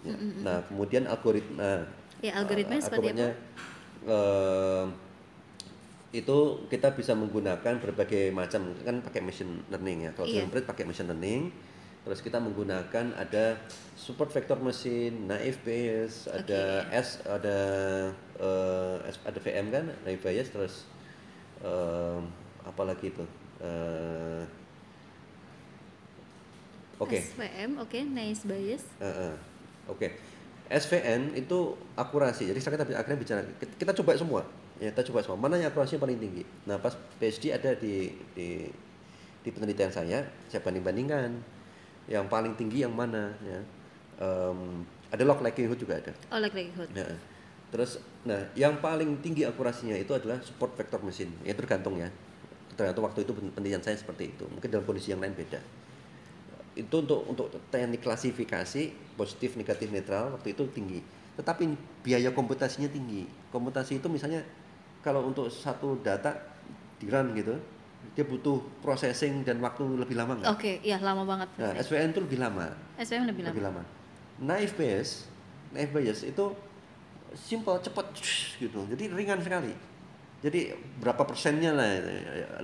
Ya. Nah, kemudian algoritma. Ya, algoritmanya Eh, seperti apa? eh, itu kita bisa menggunakan berbagai macam kan pakai machine learning ya. Kalau Iya. Dreamprint pakai machine learning. Terus kita menggunakan ada support vector machine, naive Bayes, ada S, ada eh, S- ada VM kan, naive Bayes terus eh, apa lagi itu? Eh, Oke. SVM, oke, nice bias. Heeh. Oke. SVN itu akurasi. Jadi kita akhirnya bicara kita, coba semua. Ya, kita coba semua. Mana yang akurasinya paling tinggi? Nah, pas PhD ada di di di penelitian saya, saya banding-bandingkan yang paling tinggi yang mana ya. Em, ada log likelihood juga ada. Oh, like likelihood. Ya. Terus, nah, yang paling tinggi akurasinya itu adalah support vector machine. Ya tergantung ya. Tergantung waktu itu penelitian saya seperti itu. Mungkin dalam kondisi yang lain beda. Itu untuk untuk teknik klasifikasi positif, negatif, netral waktu itu tinggi. Tetapi biaya komputasinya tinggi. Komputasi itu misalnya kalau untuk satu data di run gitu, dia butuh processing dan waktu lebih lama nggak? Oke, ya lama banget. Nah, SVN itu lebih lama SVM lebih lama. lebih lama. Naive Bayes, naive Bayes itu simple, cepat gitu. Jadi ringan sekali. Jadi berapa persennya lah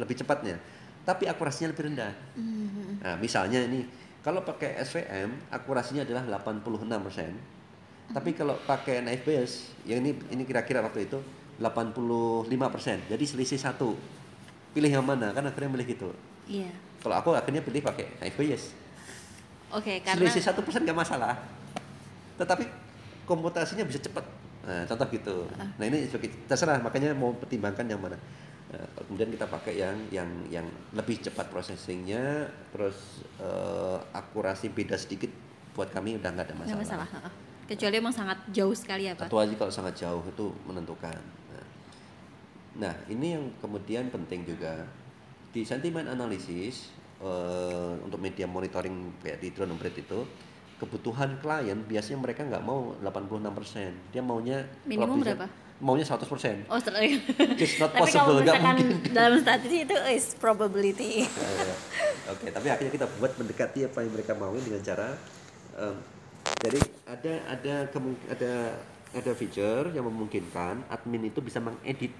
lebih cepatnya. Tapi akurasinya lebih rendah. Mhm. Nah, misalnya ini kalau pakai SVM akurasinya adalah 86%. Tapi kalau pakai naive Bayes, yang ini ini kira-kira waktu itu 85%. Jadi selisih satu. Pilih yang mana? Kan akhirnya milih gitu. Iya. Kalau aku akhirnya pilih pakai naive Bayes. Oke, karena selisih satu persen nggak masalah tetapi komputasinya bisa cepat nah, contoh gitu Ah. nah ini sebagai terserah makanya mau pertimbangkan yang mana kemudian kita pakai yang yang yang lebih cepat processingnya terus eh, akurasi beda sedikit buat kami udah nggak ada masalah, masalah. heeh. Kecuali emang sangat jauh sekali ya, Pak. Aja kalau sangat jauh itu menentukan. Nah, nah, ini yang kemudian penting juga di sentiment analysis eh, untuk media monitoring kayak di drone breed itu kebutuhan klien biasanya mereka nggak mau 86%. Dia maunya Minimum bisa- berapa? Maunya 100%. Oh. It's not Tapi kalau possible, nggak misalkan mungkin. dalam statistik itu is probability. Eh, Oke, tapi akhirnya kita buat mendekati apa yang mereka mau dengan cara em, jadi ada ada ada ada feature yang memungkinkan admin itu bisa mengedit.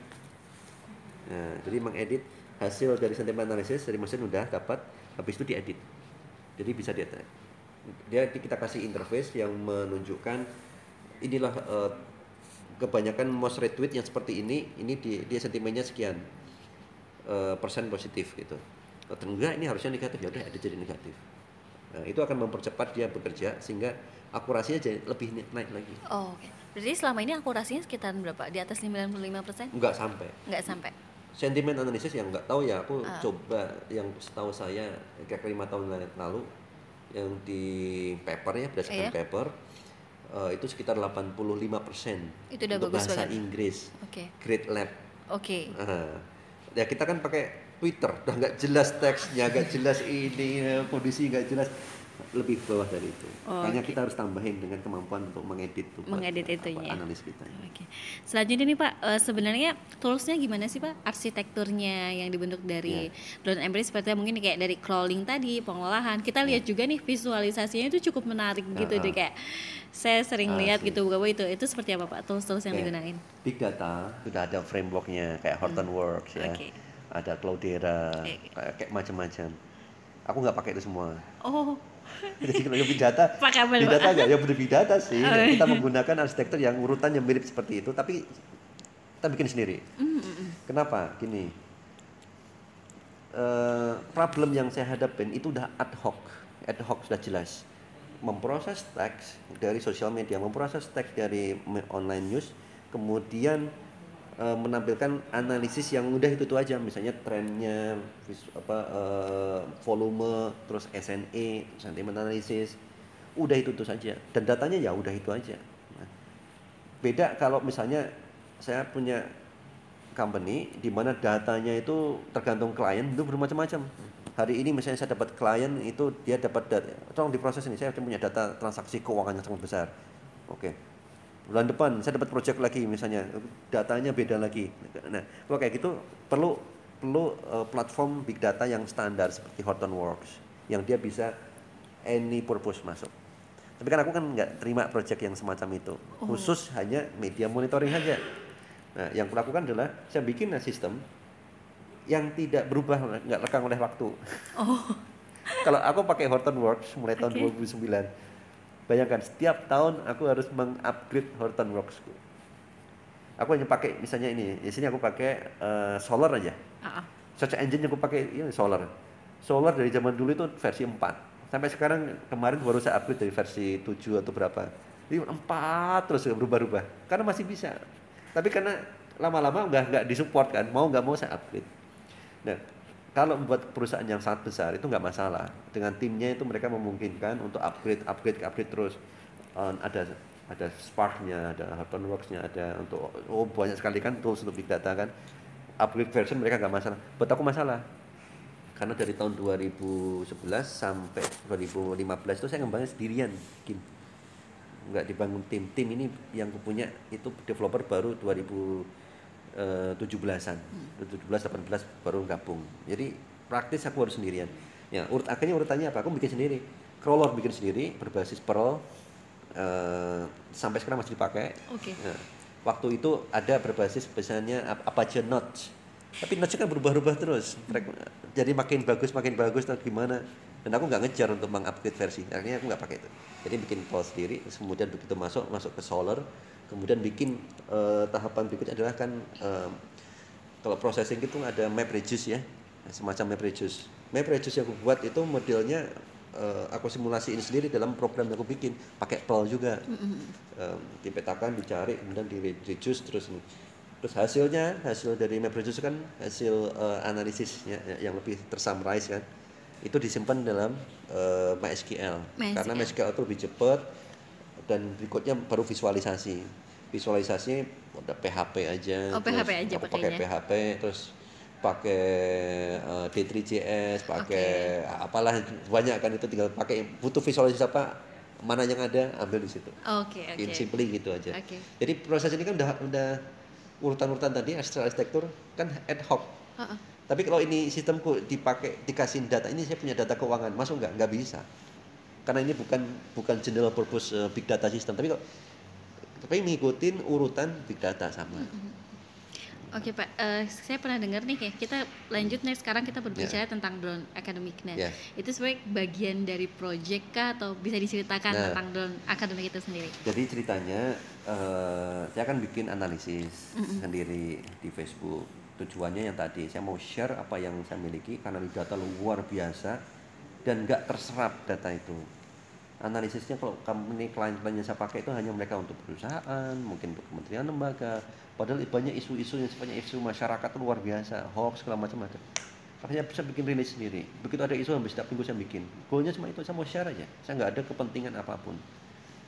Nah, jadi mengedit hasil dari sentiment analysis dari mesin udah dapat, habis itu diedit. Jadi bisa dia dia kita kasih interface yang menunjukkan inilah eh, kebanyakan most retweet yang seperti ini, ini di, dia sentimennya sekian eh, persen positif gitu. Kalau enggak ini harusnya negatif ya udah ada jadi negatif. Nah, itu akan mempercepat dia bekerja sehingga akurasinya jadi lebih naik lagi. Oh, oke. Berarti selama ini akurasinya sekitar berapa? Di atas 95%? Enggak sampai. Nggak sampai. Sentimen analisis yang enggak tahu ya aku Ah. coba yang setahu saya kira-kira lima tahun lalu yang di paper ya berdasarkan Iya. paper eh, itu sekitar 85% Itu udah untuk bagus bahasa banget. Inggris Oke. Great Lab Oke. Nah, ya kita kan pakai Twitter, udah nggak jelas teksnya, nggak jelas ini eh, kondisi nggak jelas, lebih bawah dari itu. Oh, Makanya oke. kita harus tambahin dengan kemampuan untuk mengedit tuh, Mengedit apa, itunya. analis kita. Oke. Selanjutnya nih Pak, eh, sebenarnya toolsnya gimana sih Pak? Arsitekturnya yang dibentuk dari Iya. drone Breeze seperti mungkin kayak dari crawling tadi, pengolahan. Kita lihat juga nih visualisasinya itu cukup menarik gitu Ah, deh ah. kayak saya sering Ah, lihat sih. gitu bahwa itu itu seperti apa Pak tools-tools yang Oke. digunain? Big data sudah ada frameworknya kayak Hortonworks ya, Oke. ada Cloudera, Oke. kayak, kayak macam-macam. Aku nggak pakai itu semua. Oh, Jadi kalau yang big data, Pakai apa, big Pak? data nggak? Ya bener big data sih. Oh, iya. Kita menggunakan arsitektur yang urutannya mirip seperti itu, tapi kita bikin sendiri. mm, mm, mm. Kenapa? Gini, eh, problem yang saya hadapin itu udah ad hoc, ad hoc sudah jelas. Memproses teks dari sosial media, memproses teks dari online news, kemudian eh, menampilkan analisis yang udah itu itu aja, misalnya trennya, apa eh, volume, terus SNE, sentiment analysis, udah itu itu saja. Dan datanya ya udah itu aja. Nah, beda kalau misalnya saya punya company di mana datanya itu tergantung klien itu bermacam-macam. Hari ini misalnya saya dapat klien itu dia dapat data, tolong diproses ini saya punya data transaksi keuangan yang sangat besar. Oke. Bulan depan saya dapat project lagi misalnya datanya beda lagi. Nah, kalau kayak gitu perlu perlu eh, platform big data yang standar seperti Hortonworks yang dia bisa any purpose masuk. Tapi kan aku kan nggak terima project yang semacam itu. Oh. Khusus hanya media monitoring saja. Nah, yang kulakukan adalah saya bikin sistem yang tidak berubah, nggak lekang oleh waktu. Oh, Kalau aku pakai Hortonworks mulai tahun Oke. 2009, bayangkan setiap tahun aku harus mengupgrade Hortonworksku. Aku hanya pakai misalnya ini, di sini aku pakai eh, solar aja. ah. Search engine yang aku pakai ini solar. Solar dari zaman dulu itu versi 4. Sampai sekarang kemarin baru saya upgrade dari versi 7 atau berapa. Jadi 4 terus berubah-ubah. Karena masih bisa. Tapi karena lama-lama nggak nggak disupport kan, mau nggak mau saya upgrade. Nah, kalau buat perusahaan yang sangat besar itu nggak masalah. Dengan timnya itu mereka memungkinkan untuk upgrade, upgrade, upgrade terus. Eh, ada ada Spark-nya, ada Hortonworks-nya, ada untuk oh banyak sekali kan tools untuk big data kan. Upgrade version mereka nggak masalah. Buat aku masalah. Karena dari tahun 2011 sampai 2015 itu saya ngembangin sendirian bikin. Nggak dibangun tim. Tim ini yang punya itu developer baru 2017-an. 17 18 baru gabung. Jadi praktis aku harus sendirian. Ya, urut akhirnya urutannya apa? Aku bikin sendiri. Crawler bikin sendiri berbasis Perl eh, sampai sekarang masih dipakai. Oke. Nah, waktu itu ada berbasis misalnya ap- Apache Notch. Tapi Notch kan berubah-ubah terus. Mereka- Jadi makin bagus, makin bagus atau gimana. Dan aku nggak ngejar untuk mengupgrade versi. Akhirnya aku nggak pakai itu. Jadi bikin Perl sendiri. Kemudian begitu masuk, masuk ke Solar. Kemudian bikin eh, tahapan berikutnya adalah kan eh, kalau processing itu ada map reduce ya, semacam map reduce. Map reduce yang aku buat itu modelnya eh, aku simulasiin sendiri dalam program yang aku bikin, pakai Perl juga. Em, dipetakan, dicari, kemudian di reduce terus ini. Terus hasilnya, hasil dari map reduce kan hasil eh, analisisnya ya, yang lebih tersummarize kan. Itu disimpan dalam eh, MySQL. Karena MySQL. MySQL itu lebih cepat dan berikutnya baru visualisasi. Visualisasinya udah PHP aja. Oh, PHP aja aku pakai pakainya. PHP terus pakai eh, D3JS, pakai apalah banyak kan itu tinggal pakai butuh visualisasi apa mana yang ada ambil di situ. Oke, oke. In simply gitu aja. Oke. Jadi proses ini kan udah udah urutan-urutan tadi arsitektur kan ad hoc. Ah, ah. Tapi kalau ini sistemku dipakai dikasih data ini saya punya data keuangan masuk nggak nggak bisa karena ini bukan bukan general purpose uh, big data system tapi kok tapi ngikutin urutan big data sama. Oke Pak, Eh, saya pernah dengar nih kayak kita lanjut nih sekarang kita berbicara tentang drone akademik. Nah, Ya. itu sebagai bagian dari project kah atau bisa diceritakan Nah. tentang drone akademik itu sendiri? Jadi ceritanya eh, saya akan bikin analisis sendiri di Facebook. Tujuannya yang tadi saya mau share apa yang saya miliki karena ini data luar biasa dan nggak terserap data itu. Analisisnya kalau company klien-klien yang saya pakai itu hanya mereka untuk perusahaan, mungkin untuk kementerian lembaga. Padahal banyak isu-isu yang sifatnya isu masyarakat luar biasa, hoax segala macam ada. Makanya saya bikin rilis sendiri. Begitu ada isu habis setiap minggu saya bikin. Goalnya cuma itu, saya mau share aja. Saya nggak ada kepentingan apa pun.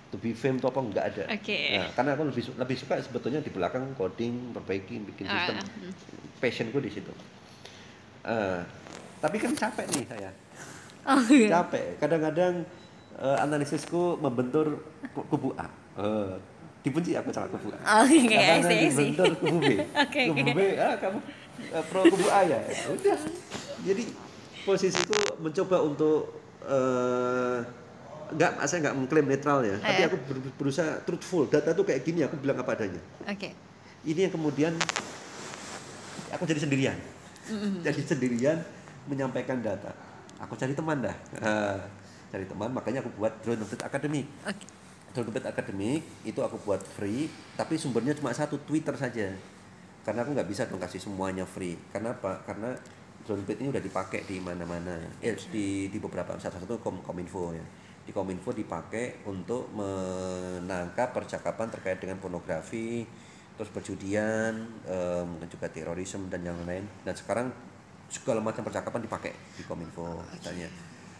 To be fame atau apa nggak ada. Oke. Nah, karena aku lebih lebih suka sebetulnya di belakang coding, perbaiki, bikin Ah, sistem. hmm. Passionku di situ. Eh, tapi kan capek nih saya. Oh iya. Capek. Kadang-kadang eh, analisisku membentur ku- kubu A. Eh, dibenci aku sama kubu A. Oke, Kadang-kadang I see, I see. dibentur kubu B. Oke, kubu. B, ah kamu eh, pro kubu A ya. Ya Udah. Jadi posisiku mencoba untuk eh nggak saya nggak mengklaim netral ya, tapi Eh. aku ber- berusaha truthful. Data tuh kayak gini, aku bilang apa adanya. Oke. Ini yang kemudian aku jadi sendirian. Jadi sendirian menyampaikan data. Aku cari teman dah. Ah, cari teman, makanya aku buat Drone Academy. Oke. Drone Update Academy itu aku buat free, tapi sumbernya cuma satu Twitter saja. Karena aku nggak bisa dong kasih semuanya free. Karena apa? Karena Drone ini udah dipakai di mana-mana. Eh, di di beberapa salah satu kom kominfo ya. Di kominfo dipakai untuk menangkap percakapan terkait dengan pornografi, terus perjudian, em, dan juga terorisme dan yang lain. Dan sekarang segala macam percakapan dipakai di kominfo misalnya.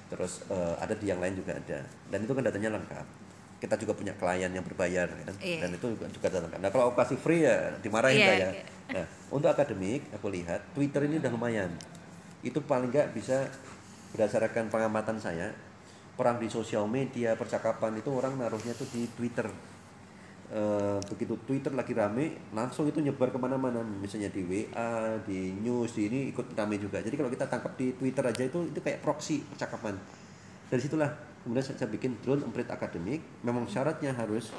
Terus eh, ada di yang lain juga ada. Dan itu kan datanya lengkap. Kita juga punya klien yang berbayar kan. Iya. Dan itu juga juga data lengkap. Nah, kalau aku kasih free ya dimarahin Iya, saya. iya. Nah, untuk akademik aku lihat Twitter ini udah lumayan. Itu paling nggak bisa berdasarkan pengamatan saya perang di sosial media percakapan itu orang naruhnya tuh di Twitter. Eh, begitu Twitter lagi rame langsung itu nyebar ke mana-mana. Misalnya di WA di news di ini ikut rame juga. Jadi kalau kita tangkap di Twitter aja itu itu kayak proxy percakapan. Dari situlah kemudian saya, saya bikin drone emprit akademik. Memang syaratnya harus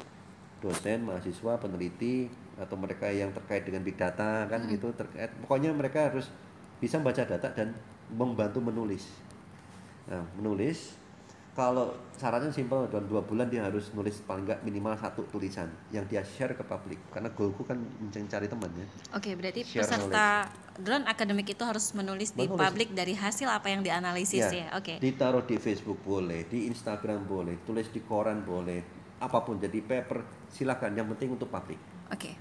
dosen mahasiswa peneliti atau mereka yang terkait dengan big data kan Hmm. gitu terkait. Pokoknya mereka harus bisa membaca data dan membantu menulis. Nah menulis kalau syaratnya simpel dalam dua bulan dia harus nulis paling nggak minimal satu tulisan yang dia share ke publik karena goalku kan mencari teman ya Oke, berarti Share peserta drone akademik itu harus menulis, di Menulis. publik dari hasil apa yang dianalisis Ya, ya. Oke. Ditaruh di Facebook boleh, di Instagram boleh, tulis di koran boleh, apa pun jadi paper silakan. Yang penting untuk publik. Oke.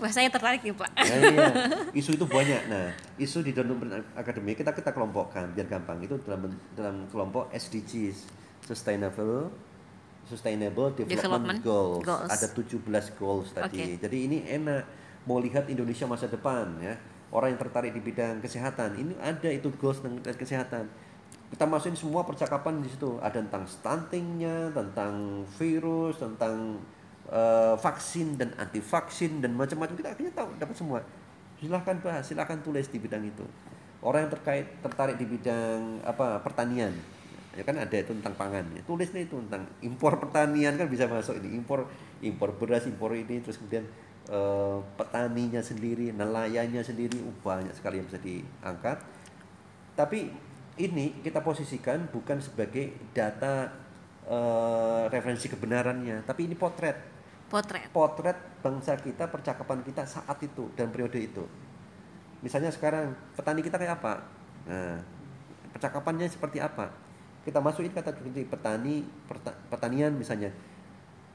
Wah, saya tertarik nih, Pak. Nah, iya. Isu itu banyak. Nah, isu di dalam akademi kita kita kelompokkan biar gampang. Itu dalam dalam kelompok SDGs, Sustainable Sustainable Development, Development Goals. Goals. Ada 17 goals tadi. Oke. Jadi ini enak mau lihat Indonesia masa depan ya. Orang yang tertarik di bidang kesehatan, ini ada itu goals tentang kesehatan. Kita masukin semua percakapan di situ. Ada tentang stuntingnya, tentang virus, tentang eh, vaksin dan anti vaksin dan macam-macam kita akhirnya tahu dapat semua. Silahkan bahas, silahkan tulis di bidang itu. Orang yang terkait tertarik di bidang apa pertanian, ya kan ada itu tentang pangan. Ya, tulis nih itu tentang impor pertanian kan bisa masuk ini impor impor beras, impor ini terus kemudian eh, petaninya sendiri, nelayannya sendiri, uh, banyak sekali yang bisa diangkat. Tapi ini kita posisikan bukan sebagai data eh, referensi kebenarannya, tapi ini potret Potret. potret bangsa kita, percakapan kita saat itu dan periode itu. Misalnya sekarang petani kita kayak apa? Nah, percakapannya seperti apa? Kita masukin kata kunci petani, perta- pertanian misalnya.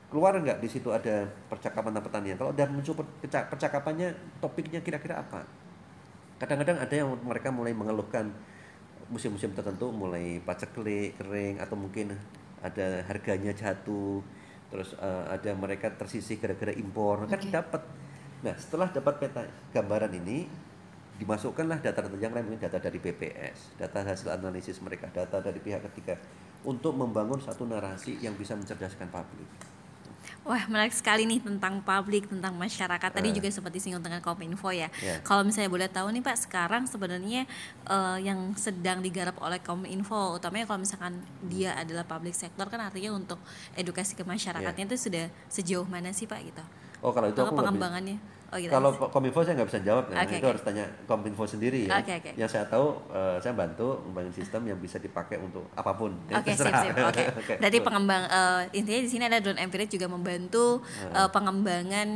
Keluar nggak di situ ada percakapan tentang pertanian? Kalau udah muncul perca- percakapannya, topiknya kira-kira apa? Kadang-kadang ada yang mereka mulai mengeluhkan musim-musim tertentu mulai paceklik, kering atau mungkin ada harganya jatuh terus eh, ada mereka tersisih gara-gara impor. Kan dapat. Nah setelah dapat peta gambaran ini dimasukkanlah data-data yang lain. Mungkin data dari BPS data hasil analisis mereka data dari pihak ketiga untuk membangun satu narasi yang bisa mencerdaskan publik Wah, menarik sekali nih tentang publik, tentang masyarakat. Tadi Eh. juga sempat disinggung dengan Kominfo ya. Ya. Kalau misalnya boleh tahu nih Pak, sekarang sebenarnya eh, yang sedang digarap oleh Kominfo, utamanya kalau misalkan dia adalah public sector kan artinya untuk edukasi ke masyarakatnya itu sudah sejauh mana sih Pak gitu? oh kalau itu Atau aku pengembangannya? Oh gitu. Kalau Kominfo saya nggak bisa jawab ya, Oke, itu oke. harus tanya Kominfo sendiri ya. Oke, oke. Yang saya tahu, eh, saya bantu membangun sistem yang bisa dipakai untuk apa pun. Oke, sip, terserah. sip. Oke. Oke, Berarti pengembang eh, intinya di sini ada drone empirit juga membantu eh, pengembangan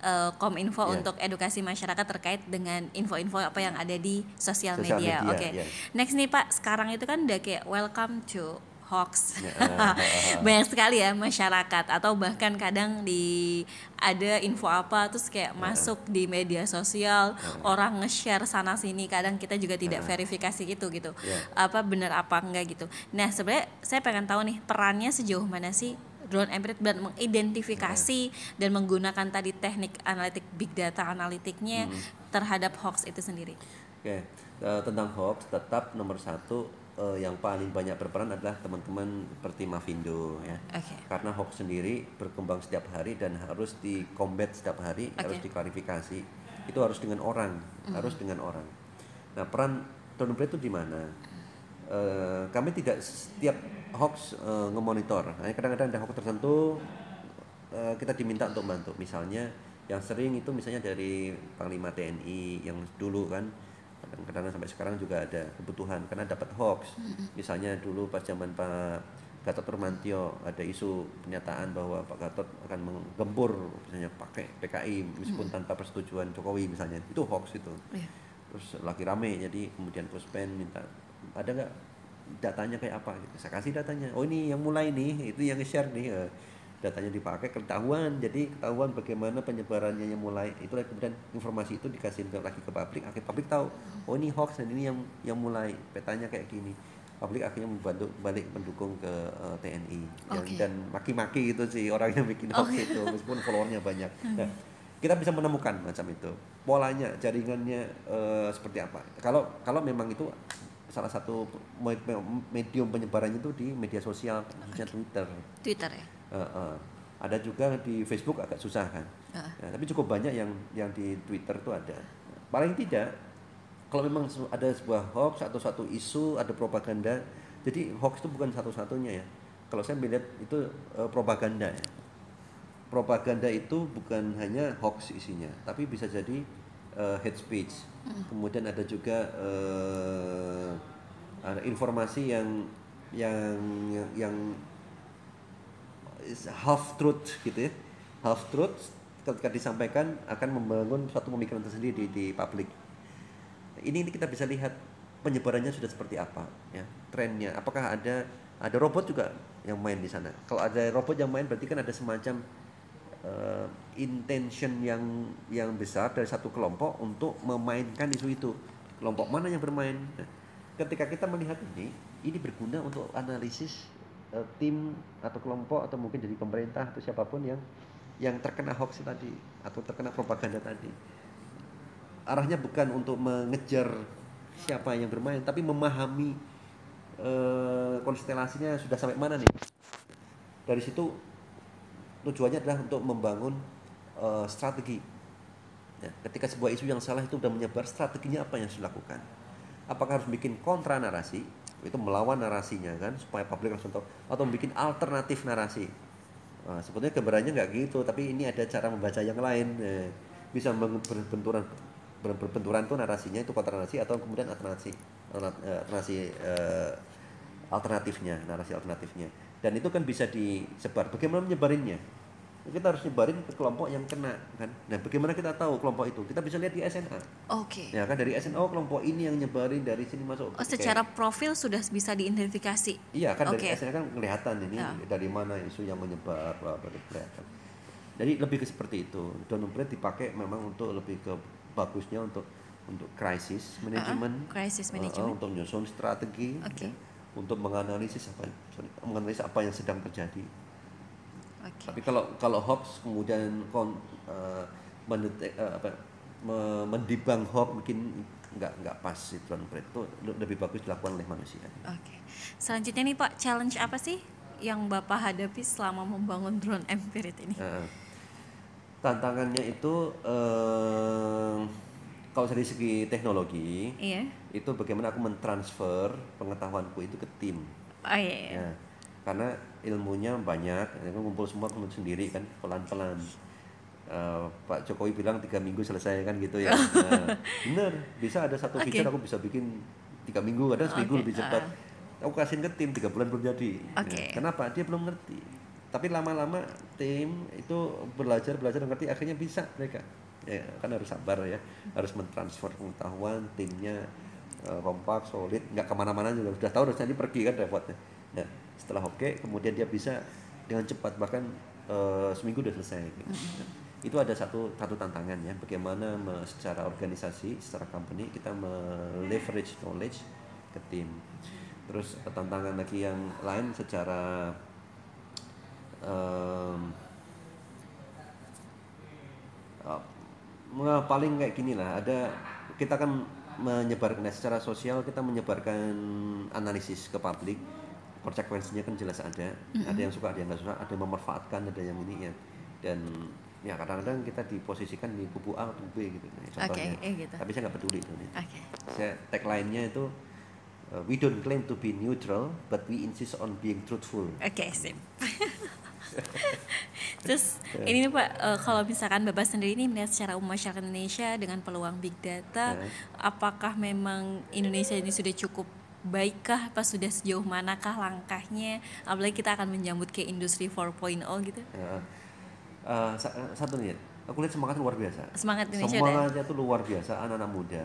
eh, Kominfo Ya. untuk edukasi masyarakat terkait dengan info-info apa yang ada di sosial Sosial media. media, Oke. ya. Next nih Pak, sekarang itu kan udah kayak welcome to hoax. Banyak sekali ya masyarakat atau bahkan kadang di ada info apa terus kayak masuk di media sosial, orang nge-share sana sini, kadang kita juga tidak verifikasi itu gitu. Ya. Apa benar apa enggak gitu. Nah, sebenarnya saya pengen tahu nih perannya sejauh mana sih drone emprit dan mengidentifikasi dan menggunakan tadi teknik analitik big data analitiknya terhadap hoax itu sendiri. Oke, eh, tentang hoax tetap nomor satu eh, yang paling banyak berperan adalah teman-teman seperti Mavindo ya. Oke. Karena hoax sendiri berkembang setiap hari dan harus di combat setiap hari, Oke. harus diklarifikasi. Itu harus dengan orang, harus dengan orang. Nah, peran emprit itu di mana? Eh, kami tidak setiap hoax eh, ngemonitor. Kadang-kadang ada hoax tertentu eh, kita diminta untuk bantu. Misalnya yang sering itu misalnya dari Panglima TNI yang dulu kan kadang-kadang sampai sekarang juga ada kebutuhan karena dapat hoax. Misalnya dulu pas zaman Pak Gatot Nurmantio ada isu pernyataan bahwa Pak Gatot akan menggempur misalnya pakai PKI meskipun tanpa persetujuan Jokowi misalnya. Itu hoax itu. Iya. terus lagi rame jadi kemudian Puspen minta ada nggak datanya kayak apa? Gitu. Saya kasih datanya. Oh ini yang mulai nih itu yang share nih. Eh, datanya dipakai ketahuan. Jadi ketahuan bagaimana penyebarannya yang mulai itulah kemudian informasi itu dikasih lagi ke publik. Akhirnya publik tahu oh ini hoax dan ini yang yang mulai petanya kayak gini. Publik akhirnya membantu balik mendukung ke eh, TNI Yang- Oke. dan maki-maki itu sih orang yang bikin hoax itu meskipun followernya banyak. Nah, kita bisa menemukan macam itu. Polanya jaringannya eh, seperti apa. Kalau kalau memang itu salah satu me- me- medium penyebarannya itu di media sosial khususnya Twitter. Twitter ya. Eh, eh. ada juga di Facebook agak susah kan Heeh. Ya, tapi cukup banyak yang yang di Twitter itu ada paling tidak kalau memang ada sebuah hoax atau suatu isu ada propaganda jadi hoax itu bukan satu-satunya ya kalau saya melihat itu uh, propaganda ya. Propaganda itu bukan hanya hoax isinya, tapi bisa jadi uh, hate speech. Hmm. Kemudian ada juga uh, ada informasi yang yang yang half truth gitu ya. Half truth ketika disampaikan akan membangun suatu pemikiran tersendiri di, di publik. Ini, ini kita bisa lihat penyebarannya sudah seperti apa ya trennya apakah ada ada robot juga yang main di sana kalau ada robot yang main berarti kan ada semacam uh, intention yang yang besar dari satu kelompok untuk memainkan isu itu kelompok mana yang bermain nah, ketika kita melihat ini ini berguna untuk analisis uh, tim atau kelompok atau mungkin jadi pemerintah atau siapa pun yang yang terkena hoax tadi atau terkena propaganda tadi. Arahnya bukan untuk mengejar siapa yang bermain tapi memahami uh, konstelasinya sudah sampai mana nih. Dari situ tujuannya adalah untuk membangun uh, strategi. Ya, ketika sebuah isu yang salah itu sudah menyebar strateginya apa yang harus dilakukan? Apakah harus bikin kontra narasi itu melawan narasinya kan supaya publik langsung tahu. Atau bikin alternatif narasi. Nah, sebetulnya gambarannya nggak gitu tapi ini ada cara membaca yang lain. Eh, bisa berbenturan berbenturan itu narasinya itu kontra narasi atau kemudian alternasi alternasi uh, alternatifnya narasi alternatifnya. Dan itu kan bisa disebar. Bagaimana menyebarinnya kita harus nyebarin ke kelompok yang kena kan? Nah bagaimana kita tahu kelompok itu? Kita bisa lihat di SNA oke. Okay. ya kan? Dari SNA oh, kelompok ini yang nyebarin dari sini masuk. Oh secara kayak, profil sudah bisa diidentifikasi? Iya kan okay. dari SNA kan kelihatan ini ya. dari mana isu yang menyebar bla kelihatan jadi lebih ke seperti itu. Download dipakai memang untuk lebih ke bagusnya untuk untuk krisis manajemen, uh, crisis management, uh, untuk menyusun strategi, okay. ya, untuk menganalisis apa sorry, menganalisis apa yang sedang terjadi. Tapi kalau kalau hoax kemudian kon, uh, mendetek, uh, apa, mendibang hoax mungkin nggak nggak pas itu itu lebih bagus dilakukan oleh manusia. Oke. Okay. Selanjutnya nih Pak, challenge apa sih yang Bapak hadapi selama membangun drone Empirit ini? Uh, tantangannya itu eh, kalau dari segi teknologi iya. itu bagaimana aku mentransfer pengetahuanku itu ke tim oh, iya, iya. Ya, karena ilmunya banyak aku ngumpul semua kemudian sendiri kan pelan pelan uh, Pak Jokowi bilang tiga minggu selesai kan gitu ya nah, bener bisa ada satu okay. feature aku bisa bikin tiga minggu kadang seminggu okay. lebih cepat uh. aku kasihin ke tim tiga bulan belum jadi okay. ya. kenapa dia belum ngerti tapi lama-lama tim itu belajar belajar ngerti akhirnya bisa mereka ya kan harus sabar ya harus mentransfer pengetahuan timnya uh, kompak solid nggak ke mana-mana juga sudah tahu harusnya pergi kan repotnya nah setelah oke okay, kemudian dia bisa dengan cepat bahkan uh, seminggu udah selesai. Gitu. itu ada satu satu tantangan ya bagaimana me, secara organisasi secara company kita leverage knowledge ke tim. Terus tantangan lagi yang lain secara um, uh, paling kayak gini lah ada kita kan menyebarkan secara sosial kita menyebarkan analisis ke publik konsekuensinya kan jelas ada mm-hmm. ada yang suka ada yang nggak suka ada yang memanfaatkan ada yang ini ya dan ya kadang-kadang kita diposisikan di kubu A atau B gitu contohnya okay, eh, gitu. tapi saya nggak peduli itu okay. saya tagline-nya itu uh, we don't claim to be neutral but we insist on being truthful oke okay, sip Terus yeah. ini nih Pak, uh, kalau misalkan Bapak sendiri ini melihat secara umum masyarakat Indonesia dengan peluang big data, yeah. apakah memang Indonesia ini sudah cukup baikkah apa sudah sejauh manakah langkahnya? Apalagi kita akan menyambut ke industri 4.0 gitu. Ya. uh, satu nih aku lihat semangat luar biasa. Semangat Indonesia semangatnya itu luar biasa anak-anak muda.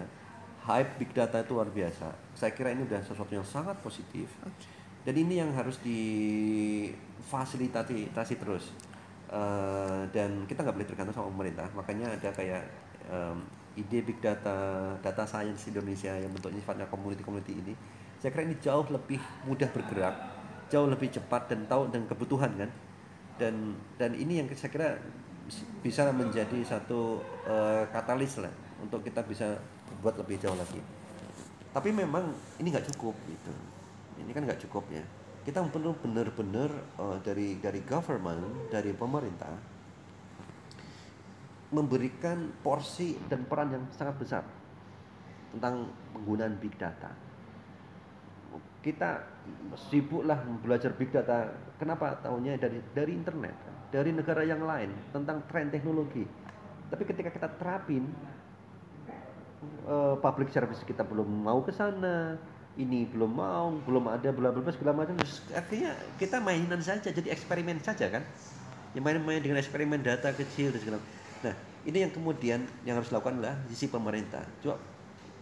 Hype big data itu luar biasa. Saya kira ini udah sesuatu yang sangat positif. Okay dan ini yang harus difasilitasi terus. Uh, dan kita nggak boleh tergantung sama pemerintah. Makanya ada kayak um, ide big data data science Indonesia yang bentuknya sifatnya community community ini saya kira ini jauh lebih mudah bergerak jauh lebih cepat dan tahu dan kebutuhan kan? Dan dan ini yang saya kira bisa menjadi satu uh, katalis lah untuk kita bisa buat lebih jauh lagi. Tapi memang ini nggak cukup gitu. Ini kan nggak cukup ya. Kita perlu benar-benar uh, dari dari government dari pemerintah memberikan porsi dan peran yang sangat besar tentang penggunaan big data kita sibuklah belajar big data. Kenapa? Tahunya dari dari internet, dari negara yang lain tentang tren teknologi. Tapi ketika kita terapin uh, public service kita belum mau ke sana, ini belum mau, belum ada bla bla segala macam. Akhirnya kita mainan saja, jadi eksperimen saja kan. Yang main-main dengan eksperimen data kecil dan segala. Nah, ini yang kemudian yang harus dilakukan adalah sisi pemerintah. Coba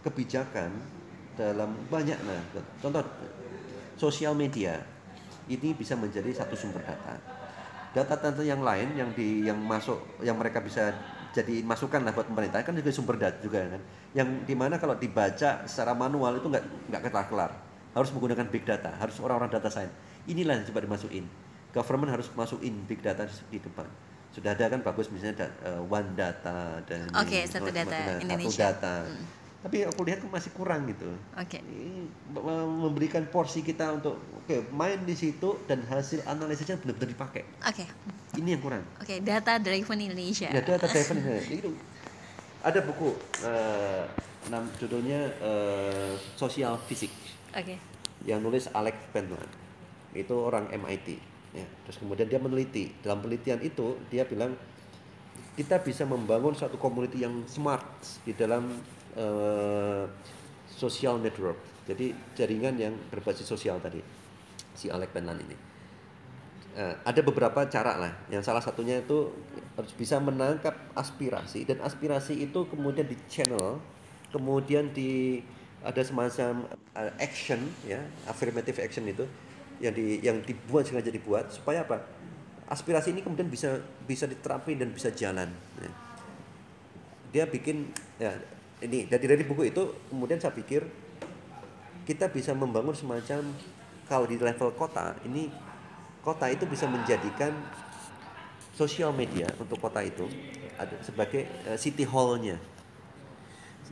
kebijakan dalam banyak nah contoh sosial media ini bisa menjadi satu sumber data. Data-data yang lain yang di yang masuk yang mereka bisa jadi masukan lah buat pemerintah kan juga sumber data juga kan? Yang di mana kalau dibaca secara manual itu nggak nggak kelar kelar. Harus menggunakan big data harus orang-orang data science. Inilah yang coba dimasukin. Government harus masukin big data di depan. Sudah ada kan bagus misalnya uh, one data dan okay, satu data Indonesia satu data. Hmm tapi aku lihat masih kurang gitu. Oke. Okay. Memberikan porsi kita untuk oke okay, main di situ dan hasil analisisnya benar-benar dipakai. Oke. Okay. Ini yang kurang. Oke, okay, data driven Indonesia. Ya, data driven Indonesia. itu ada buku uh, nam judulnya uh, Sosial Fisik. Oke. Okay. Yang nulis Alex Pentland. Itu orang MIT. Ya, terus kemudian dia meneliti. Dalam penelitian itu dia bilang kita bisa membangun suatu community yang smart di dalam uh, social network. Jadi jaringan yang berbasis sosial tadi si Alec Penlan ini. Uh, ada beberapa cara lah. Yang salah satunya itu harus bisa menangkap aspirasi dan aspirasi itu kemudian di channel, kemudian di ada semacam uh, action ya, affirmative action itu yang di yang dibuat sengaja dibuat supaya apa? Aspirasi ini kemudian bisa bisa diterapkan dan bisa jalan. Ya. Dia bikin ya ini dari dari buku itu kemudian saya pikir kita bisa membangun semacam kalau di level kota ini kota itu bisa menjadikan sosial media untuk kota itu sebagai uh, city hallnya.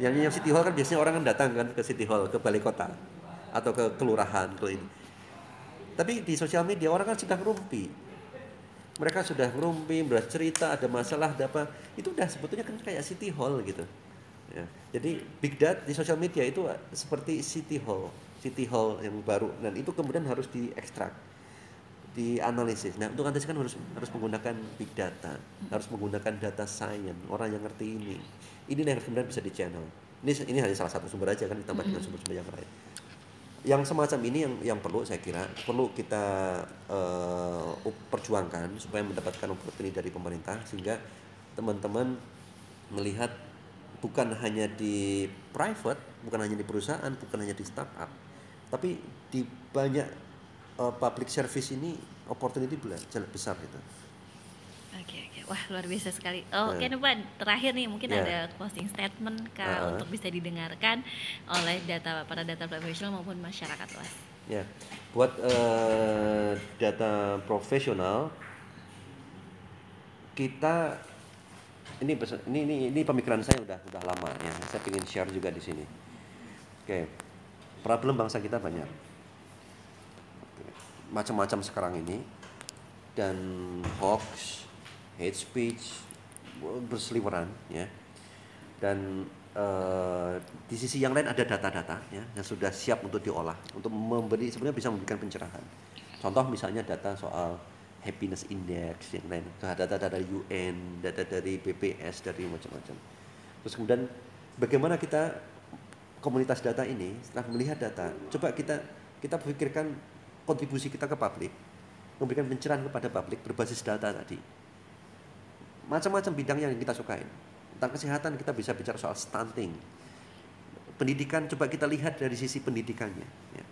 Yang yang city hall kan biasanya orang kan datang kan ke city hall ke balai kota atau ke kelurahan ke ini. Tapi di sosial media orang kan sudah ngerumpi. Mereka sudah ngerumpi bercerita ada masalah ada apa. Itu udah sebetulnya kan kayak city hall gitu Ya. Jadi big data di sosial media itu seperti city hall, city hall yang baru dan itu kemudian harus diekstrak, dianalisis. Nah untuk analisis kan harus harus menggunakan big data, harus menggunakan data science, orang yang ngerti ini. Ini yang kemudian bisa di channel. Ini ini hanya salah satu sumber aja kan ditambah dengan sumber-sumber yang lain. Yang semacam ini yang yang perlu saya kira perlu kita uh, perjuangkan supaya mendapatkan opportunity dari pemerintah sehingga teman-teman melihat bukan hanya di private, bukan hanya di perusahaan, bukan hanya di startup, tapi di banyak uh, public service ini opportunity sangat besar itu. Oke oke, wah luar biasa sekali. Oh, Oke, okay, Pak, terakhir nih mungkin yeah. ada closing statement kak uh -huh. untuk bisa didengarkan oleh data para data profesional maupun masyarakat luas. Ya, yeah. buat uh, data profesional kita ini ini ini ini pemikiran saya udah udah lama ya. Saya ingin share juga di sini. Oke. Problem bangsa kita banyak. Macam-macam sekarang ini dan hoax, hate speech berseliweran ya. Dan uh, di sisi yang lain ada data-data ya yang sudah siap untuk diolah untuk memberi sebenarnya bisa memberikan pencerahan. Contoh misalnya data soal happiness index yang lain. Data-data dari UN data dari BPS dari macam-macam. Terus kemudian bagaimana kita komunitas data ini setelah melihat data coba kita kita pikirkan kontribusi kita ke publik. Memberikan pencerahan kepada publik berbasis data tadi. Macam-macam bidang yang kita sukain. Tentang kesehatan kita bisa bicara soal stunting. Pendidikan coba kita lihat dari sisi pendidikannya ya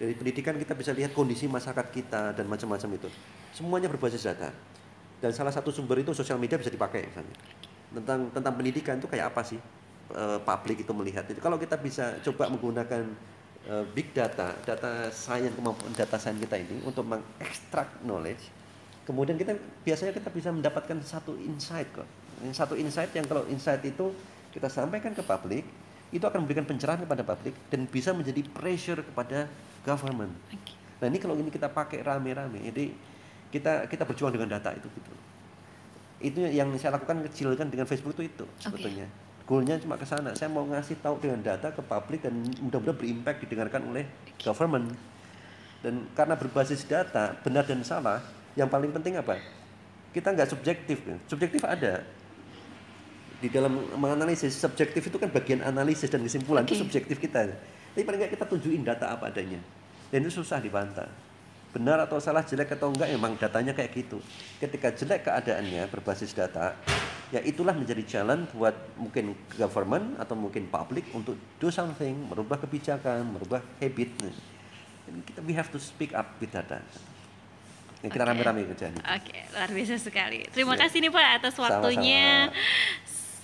dari pendidikan kita bisa lihat kondisi masyarakat kita dan macam-macam itu. Semuanya berbasis data. Dan salah satu sumber itu sosial media bisa dipakai misalnya. Tentang tentang pendidikan itu kayak apa sih e, publik itu melihat itu. Kalau kita bisa coba menggunakan e, big data data science kemampuan data science kita ini untuk mengekstrak knowledge kemudian kita biasanya kita bisa mendapatkan satu insight kok. Satu insight yang kalau insight itu kita sampaikan ke publik itu akan memberikan pencerahan kepada publik dan bisa menjadi pressure kepada government. Okay. Nah ini kalau ini kita pakai rame-rame, jadi kita kita berjuang dengan data itu gitu. Itu yang saya lakukan kecil kan dengan Facebook itu itu sebetulnya. Okay. Goalnya cuma ke sana. Saya mau ngasih tahu dengan data ke publik dan mudah-mudahan berimpact didengarkan oleh government. Dan karena berbasis data, benar dan salah, yang paling penting apa? Kita nggak subjektif. Subjektif ada. Di dalam menganalisis, subjektif itu kan bagian analisis dan kesimpulan, itu Oke. subjektif kita. Tapi paling nggak kita tunjukin data apa adanya. Dan itu susah dibantah. Benar atau salah, jelek atau enggak, emang datanya kayak gitu. Ketika jelek keadaannya berbasis data, ya itulah menjadi challenge buat mungkin government atau mungkin public untuk do something, merubah kebijakan, merubah habit. Dan kita we have to speak up with data. Yang kita rame-rame kerjaan. Oke, luar biasa sekali. Terima Ya. kasih nih Pak atas Sama-sama.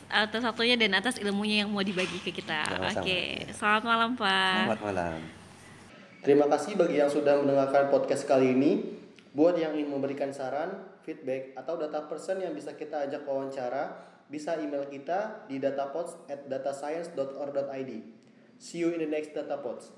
Atas waktunya dan atas ilmunya yang mau dibagi ke kita. Sama-sama. Oke, selamat malam Pak. Selamat malam. Terima kasih bagi yang sudah mendengarkan podcast kali ini. Buat yang ingin memberikan saran, feedback, atau data person yang bisa kita ajak wawancara, bisa email kita di datapods at datascience.or.id. See you in the next datapods.